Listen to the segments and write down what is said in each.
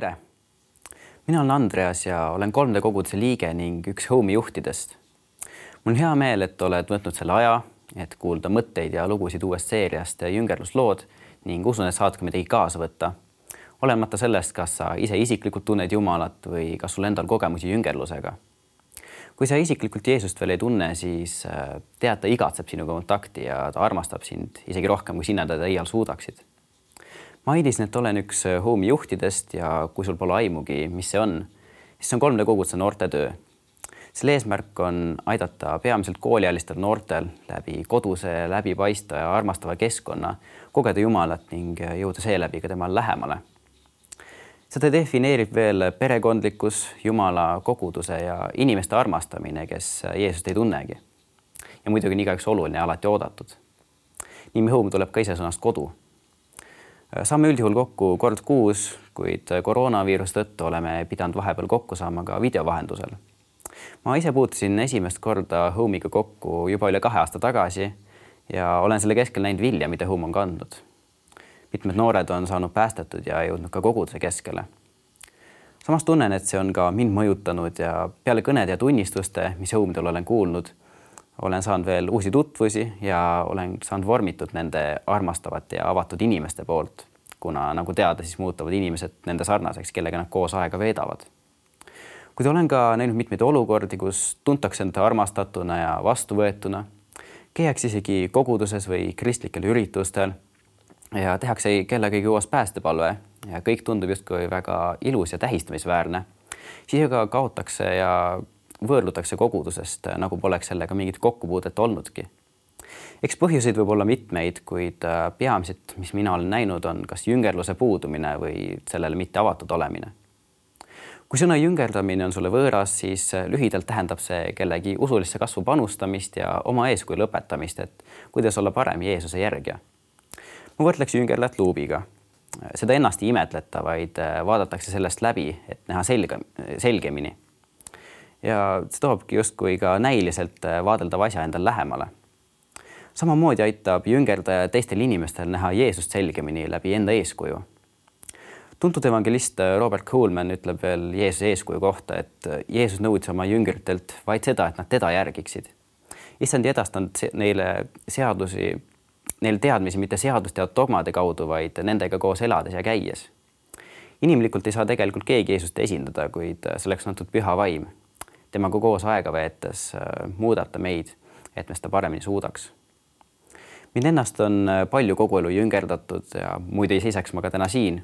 tere, mina olen Andreas ja olen 3D koguduse liige ning üks Home'i juhtidest. mul on hea meel, et oled võtnud selle aja, et kuulda mõtteid ja lugusid uuest seeriast Jüngerluslood ning usun, et saad ka midagi kaasa võtta. olemata sellest, kas sa ise isiklikult tunned Jumalat või kas sul endal kogemusi jüngerlusega. kui sa isiklikult Jeesust veel ei tunne, siis äh, tead, ta igatseb sinuga kontakti ja ta armastab sind isegi rohkem, kui sina teda iial suudaksid mainisin, et olen üks äh, Home'i juhtidest ja kui sul pole aimugi, mis see on, siis see on 3D koguduse noortetöö. selle eesmärk on aidata peamiselt kooliealistel noortel läbi koduse, läbipaistva ja armastava keskkonna kogeda Jumalat ning äh, jõuda seeläbi ka temale lähemale. seda defineerib veel perekondlikkus, Jumala koguduse ja inimeste armastamine, kes äh, Jeesust ei tunnegi. ja muidugi on igaüks oluline ja alati oodatud. nimi Home tuleb ka ise sõnast kodu saame üldjuhul kokku kord kuus, kuid koroonaviiruse tõttu oleme pidanud vahepeal kokku saama ka video vahendusel. ma ise puutusin esimest korda Home'iga kokku juba üle kahe aasta tagasi ja olen selle keskel näinud vilja, mida Home on kandnud. mitmed noored on saanud päästetud ja jõudnud ka koguduse keskele. samas tunnen, et see on ka mind mõjutanud ja peale kõnede ja tunnistuste, mis Home'idel olen kuulnud olen saanud veel uusi tutvusi ja olen saanud vormitud nende armastavate ja avatud inimeste poolt, kuna nagu teada, siis muutuvad inimesed nende sarnaseks, kellega nad koos aega veedavad. kuid olen ka näinud mitmeid olukordi, kus tuntakse end armastatuna ja vastuvõetuna, käiakse isegi koguduses või kristlikel üritustel ja tehakse kellegagi koos päästepalve ja kõik tundub justkui väga ilus ja tähistamisväärne. siis aga kaotakse ja võõrdutakse kogudusest, nagu poleks sellega mingit kokkupuudet olnudki. eks põhjuseid võib olla mitmeid, kuid äh, peamiselt, mis mina olen näinud, on kas jüngerluse puudumine või sellele mitte avatud olemine. kui sõna jüngerdamine on sulle võõras, siis äh, lühidalt tähendab see kellegi usulisse kasvu panustamist ja oma eeskuju lõpetamist, et kuidas olla parem Jeesuse järgija. ma võrdleks jüngerlat luubiga seda ennast ei imetleta, vaid äh, vaadatakse sellest läbi, et näha selge, selgemini ja see toobki justkui ka näiliselt äh, vaadeldava asja endale lähemale. samamoodi aitab jüngerdaja teistel inimestel näha Jeesust selgemini läbi enda eeskuju. tuntud evangelist äh, Robert Coolman ütleb veel Jeesuse eeskuju kohta, et äh, Jeesus nõudis oma jüngritelt vaid seda, et nad teda järgiksid. issand ei edastanud neile seadusi, neile teadmisi mitte seaduste ja dogmade kaudu, vaid nendega koos elades ja käies inimlikult ei saa tegelikult keegi Jeesust esindada, kuid selleks on antud püha vaim temaga koos aega veetes äh, muudab ta meid, et me seda paremini suudaks. mind ennast on äh, palju kogu elu jüngerdatud ja muide ei seisaks ma ka täna siin.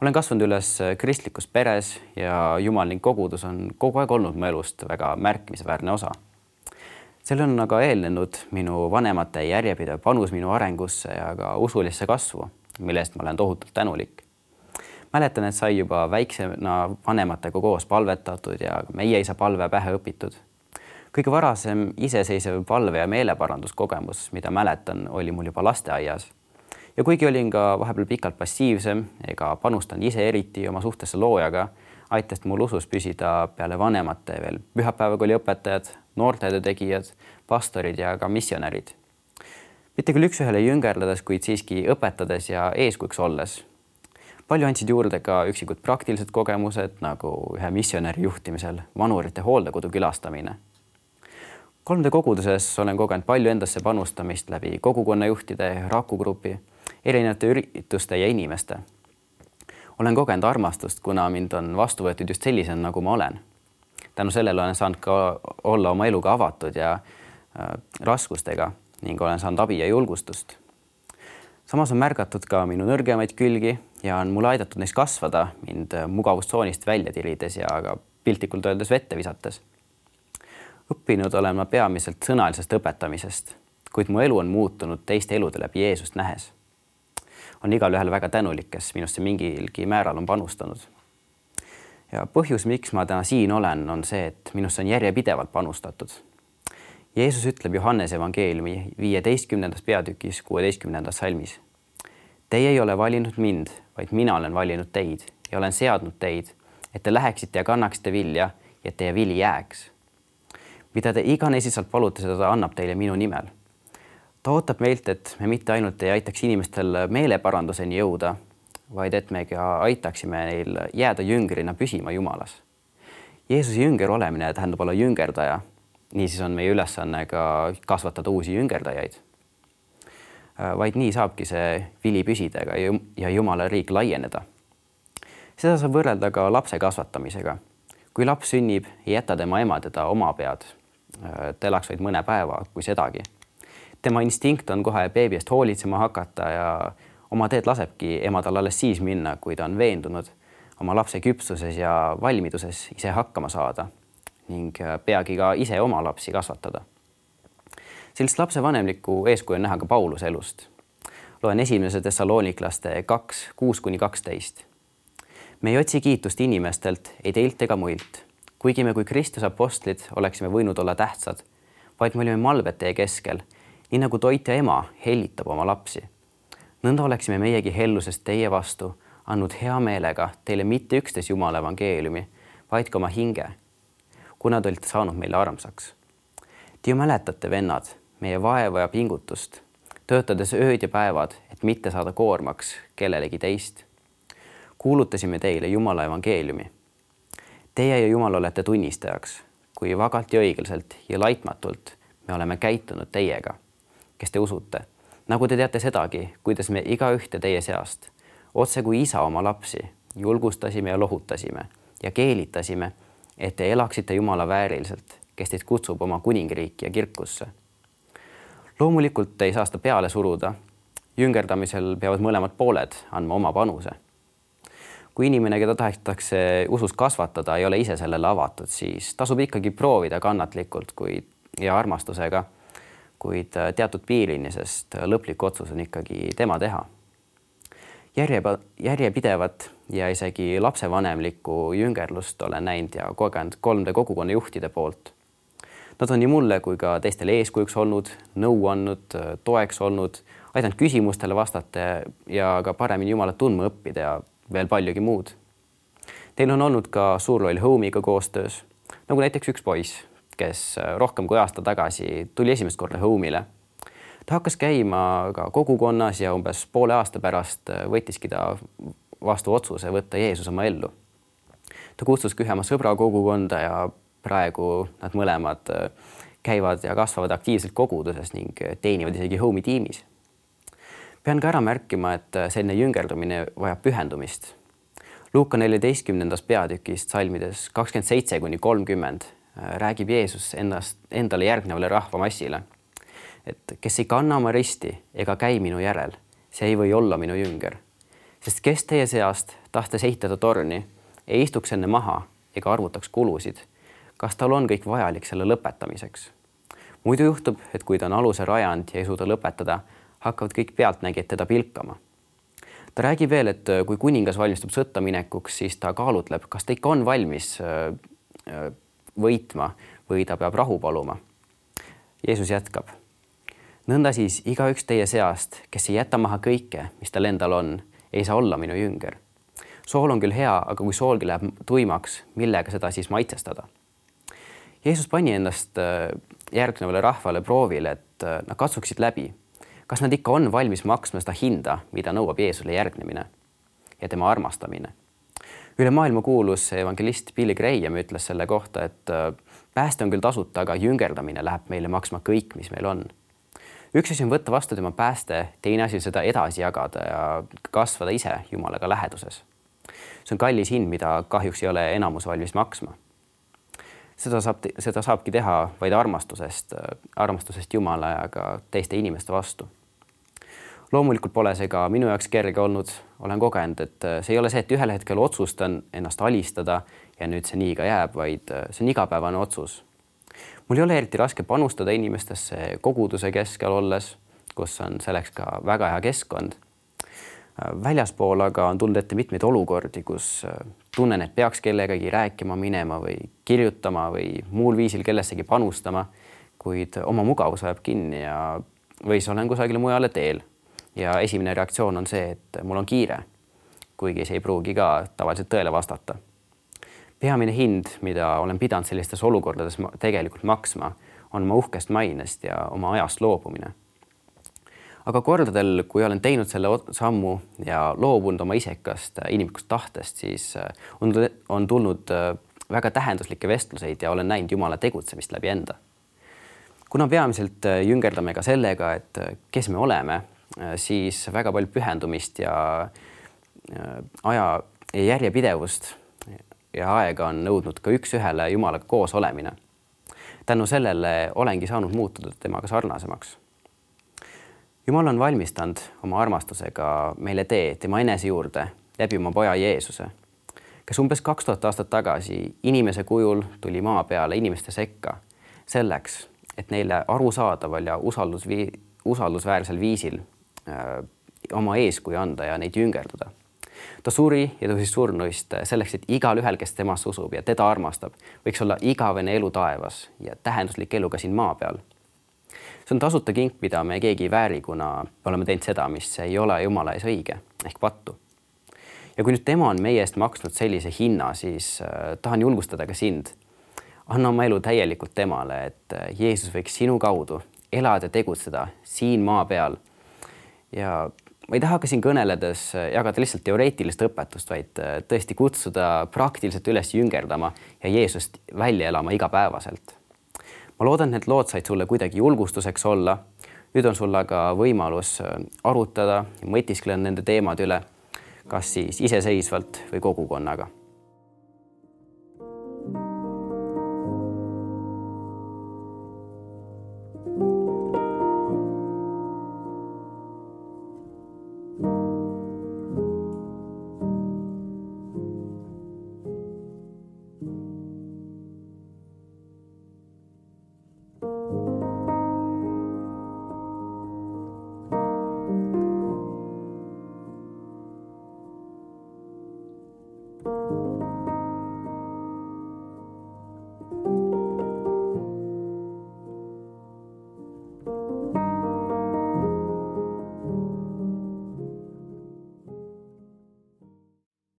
olen kasvanud üles äh, kristlikus peres ja Jumal ning kogudus on kogu aeg olnud mu elust väga märkimisväärne osa. sellele on aga eelnenud minu vanemate järjepidev panus minu arengusse ja ka usulisse kasvu, mille eest ma olen tohutult tänulik mäletan, et sai juba väiksena vanematega koos palvetatud ja meie isa palve pähe õpitud. kõige varasem iseseisev palve ja meeleparanduskogemus, mida mäletan, oli mul juba lasteaias. ja kuigi olin ka vahepeal pikalt passiivsem ega panustanud ise eriti oma suhtesse loojaga, aitas mul usus püsida peale vanemate veel pühapäevakooli õpetajad, noortetöö tegijad, pastorid ja ka missionärid mitte küll üks-ühele jüngerdades, kuid siiski õpetades ja eeskujuks olles palju andsid juurde ka üksikud praktilised kogemused nagu ühe missionäri juhtimisel vanurite hooldekodu külastamine. 3D koguduses olen kogenud palju endasse panustamist läbi kogukonnajuhtide, Raku grupi, erinevate ürituste ja inimeste. olen kogenud armastust, kuna mind on vastu võetud just sellisena, nagu ma olen. tänu sellele olen saanud ka olla oma eluga avatud ja äh, raskustega ning olen saanud abi ja julgustust samas on märgatud ka minu nõrgemaid külgi ja on mulle aidatud neis kasvada, mind mugavustsoonist välja tirides ja ka piltlikult öeldes vette visates. õppinud olen ma peamiselt sõnalisest õpetamisest, kuid mu elu on muutunud teiste elude läbi Jeesust nähes. on igalühel väga tänulik, kes minusse mingilgi määral on panustanud. ja põhjus, miks ma täna siin olen, on see, et minusse on järjepidevalt panustatud Jeesus ütleb Johannese evangeeliumi viieteistkümnendas peatükis kuueteistkümnendas salmis. Teie ei ole valinud mind, vaid mina olen valinud teid ja olen seadnud teid, et te läheksite ja kannaksite vilja ja teie vili jääks. mida te iganes isalt palute, seda ta annab teile minu nimel. ta ootab meilt, et me mitte ainult ei aitaks inimestel meeleparanduseni jõuda, vaid et me ka aitaksime neil jääda jüngrina püsima Jumalas. Jeesuse jünger olemine tähendab olla jüngerdaja. Niisiis on meie ülesanne ka kasvatada uusi jüngerdajaid. vaid nii saabki see vili püsida ja Jumala riik laieneda. seda saab võrrelda ka lapse kasvatamisega. kui laps sünnib, ei jäta tema ema teda oma pead. ta elaks vaid mõne päeva, kui sedagi tema instinkt on kohe beebi eest hoolitsema hakata ja oma teed lasebki ema tal alles siis minna, kui ta on veendunud oma lapse küpsuses ja valmiduses ise hakkama saada ning peagi ka ise oma lapsi kasvatada. sellist lapsevanemlikku eeskuju on näha ka Pauluse elust. loen esimese Thessaloniklaste kaks, kuus kuni kaksteist. me ei otsi kiitust inimestelt, ei teilt ega muilt, kuigi me kui Kristuse apostlid oleksime võinud olla tähtsad, vaid me olime malbed teie keskel nii nagu toitja ema hellitab oma lapsi. nõnda oleksime meiegi hellusest teie vastu andnud hea meelega teile mitte üksnes Jumala evangeeliumi, vaid ka oma hinge, kuna te olite saanud meile armsaks. Te ju mäletate, vennad, meie vaeva ja pingutust, töötades ööd ja päevad, et mitte saada koormaks kellelegi teist. kuulutasime teile Jumala evangeeliumi. Teie ja Jumal olete tunnistajaks, kui vagalt ja õiglaselt ja laitmatult me oleme käitunud teiega kes te usute. nagu te teate sedagi, kuidas me igaühte teie seast, otse kui isa oma lapsi, julgustasime ja lohutasime ja keelitasime, et te elaksite Jumala vääriliselt, kes teid kutsub oma kuningriiki ja kirkusse. loomulikult ei saa seda peale suruda. jüngerdamisel peavad mõlemad pooled andma oma panuse. kui inimene, keda tahetakse usus kasvatada, ei ole ise sellele avatud, siis tasub ikkagi proovida kannatlikult, kuid ja armastusega kuid äh, teatud piirini, sest äh, lõplik otsus on ikkagi tema teha. järje, järjepidevat ja isegi lapsevanemlikku jüngerlust olen näinud ja kogenud 3D kogukonna juhtide poolt. Nad on nii mulle kui ka teistele eeskujuks olnud, nõu andnud, toeks olnud, aidanud küsimustele vastata ja ka paremini Jumalat tundma õppida ja veel paljugi muud. Teil on olnud ka suur roll Home'iga koostöös, nagu näiteks üks poiss, kes rohkem kui aasta tagasi tuli esimest korda Home'ile. ta hakkas käima ka kogukonnas ja umbes poole aasta pärast võttiski ta vastu otsuse võtta Jeesus oma ellu. ta kutsuski ühe oma sõbra kogukonda ja praegu nad mõlemad äh, käivad ja kasvavad aktiivselt koguduses ning teenivad isegi Home'i tiimis. pean ka ära märkima, et selline jüngerdumine vajab pühendumist. Luuka neljateistkümnendas peatükis salmides kakskümmend seitse kuni kolmkümmend räägib Jeesus ennast, endale järgnevale rahvamassile. et kes ei kanna oma risti ega käi minu järel, see ei või olla minu jünger. Sest kes teie seast, tahtes ehitada torni, ei istuks enne maha ega arvutaks kulusid, kas tal on kõik vajalik selle lõpetamiseks. muidu juhtub, et kui ta on aluse rajanud ja ei suuda lõpetada, hakkavad kõik pealtnägijad teda pilkama ta räägib veel, et kui kuningas valmistub sõtta minekuks, siis ta kaalutleb, kas ta ikka on valmis äh, äh, võitma või ta peab rahu paluma. Jeesus jätkab. nõnda siis igaüks teie seast, kes ei jäta maha kõike, mis tal endal on, ei saa olla minu jünger. sool on küll hea, aga kui soolgi läheb tuimaks, millega seda siis maitsestada? Jeesus pani ennast äh, järgnevale rahvale proovile, et äh, nad katsuksid läbi, kas nad ikka on valmis maksma seda hinda, mida nõuab Jeesusele järgnemine ja tema armastamine üle maailma kuulus evangelist Billy Graham ütles selle kohta, et äh, pääste on küll tasuta, aga jüngerdamine läheb meile maksma kõik, mis meil on. Üks asi on võtta vastu tema pääste, teine asi on seda edasi jagada ja kasvada ise Jumalaga läheduses. see on kallis hind, mida kahjuks ei ole enamus valmis maksma. seda saab, seda saabki teha vaid armastusest, armastusest Jumala ja ka teiste inimeste vastu loomulikult pole see ka minu jaoks kerge olnud, olen kogenud, et see ei ole see, et ühel hetkel otsustan ennast alistada ja nüüd see nii ka jääb, vaid see on igapäevane otsus. Mul ei ole eriti raske panustada inimestesse koguduse keskel olles, kus on selleks ka väga hea keskkond. Äh, väljaspool aga on tulnud ette mitmeid olukordi, kus tunnen, et peaks kellegagi rääkima minema või kirjutama või muul viisil kellessegi panustama, kuid oma mugavus ajab kinni ja või siis olen kusagile mujale teel ja esimene reaktsioon on see, et mul on kiire. kuigi see ei pruugi ka tavaliselt tõele vastata. Peamine hind, mida olen pidanud sellistes olukordades tegelikult maksma, on oma uhkest mainest ja oma ajast loobumine. aga kordadel, kui olen teinud selle sammu ja loobunud oma isekast inimlikust tahtest, siis on, on tulnud väga tähenduslikke vestluseid ja olen näinud Jumala tegutsemist läbi enda. kuna peamiselt jüngerdame ka sellega, et kes me oleme, siis väga palju pühendumist ja aja järjepidevust ja aega on nõudnud ka üks-ühele Jumalaga koos olemine. tänu sellele olengi saanud muutuda temaga sarnasemaks. Jumal on valmistanud oma armastusega meile tee tema enese juurde läbi oma poja Jeesuse, kes umbes kaks tuhat aastat tagasi inimese kujul tuli maa peale inimeste sekka selleks, et neile arusaadaval ja usaldusvii-, usaldusväärsel viisil öö, oma eeskuju anda ja neid jüngerdada ta suri ja tõusis surnuist selleks, et igalühel, kes temasse usub ja teda armastab, võiks olla igavene elu taevas ja tähenduslik elu ka siin maa peal. see on tasuta kink, mida me keegi ei vääri, kuna oleme teinud seda, mis ei ole Jumala ees õige ehk pattu. ja kui nüüd tema on meie eest maksnud sellise hinna, siis äh, tahan julgustada ka sind. anna oma elu täielikult temale, et äh, Jeesus võiks sinu kaudu elada tegutseda siin maa peal ja ma ei taha ka siin kõneledes äh, jagada lihtsalt teoreetilist õpetust, vaid äh, tõesti kutsuda praktiliselt üles jüngerdama ja Jeesust välja elama igapäevaselt. ma loodan, need lood said sulle kuidagi julgustuseks olla. nüüd on sul aga võimalus äh, arutada, mõtiskleda nende teemade üle, kas siis iseseisvalt või kogukonnaga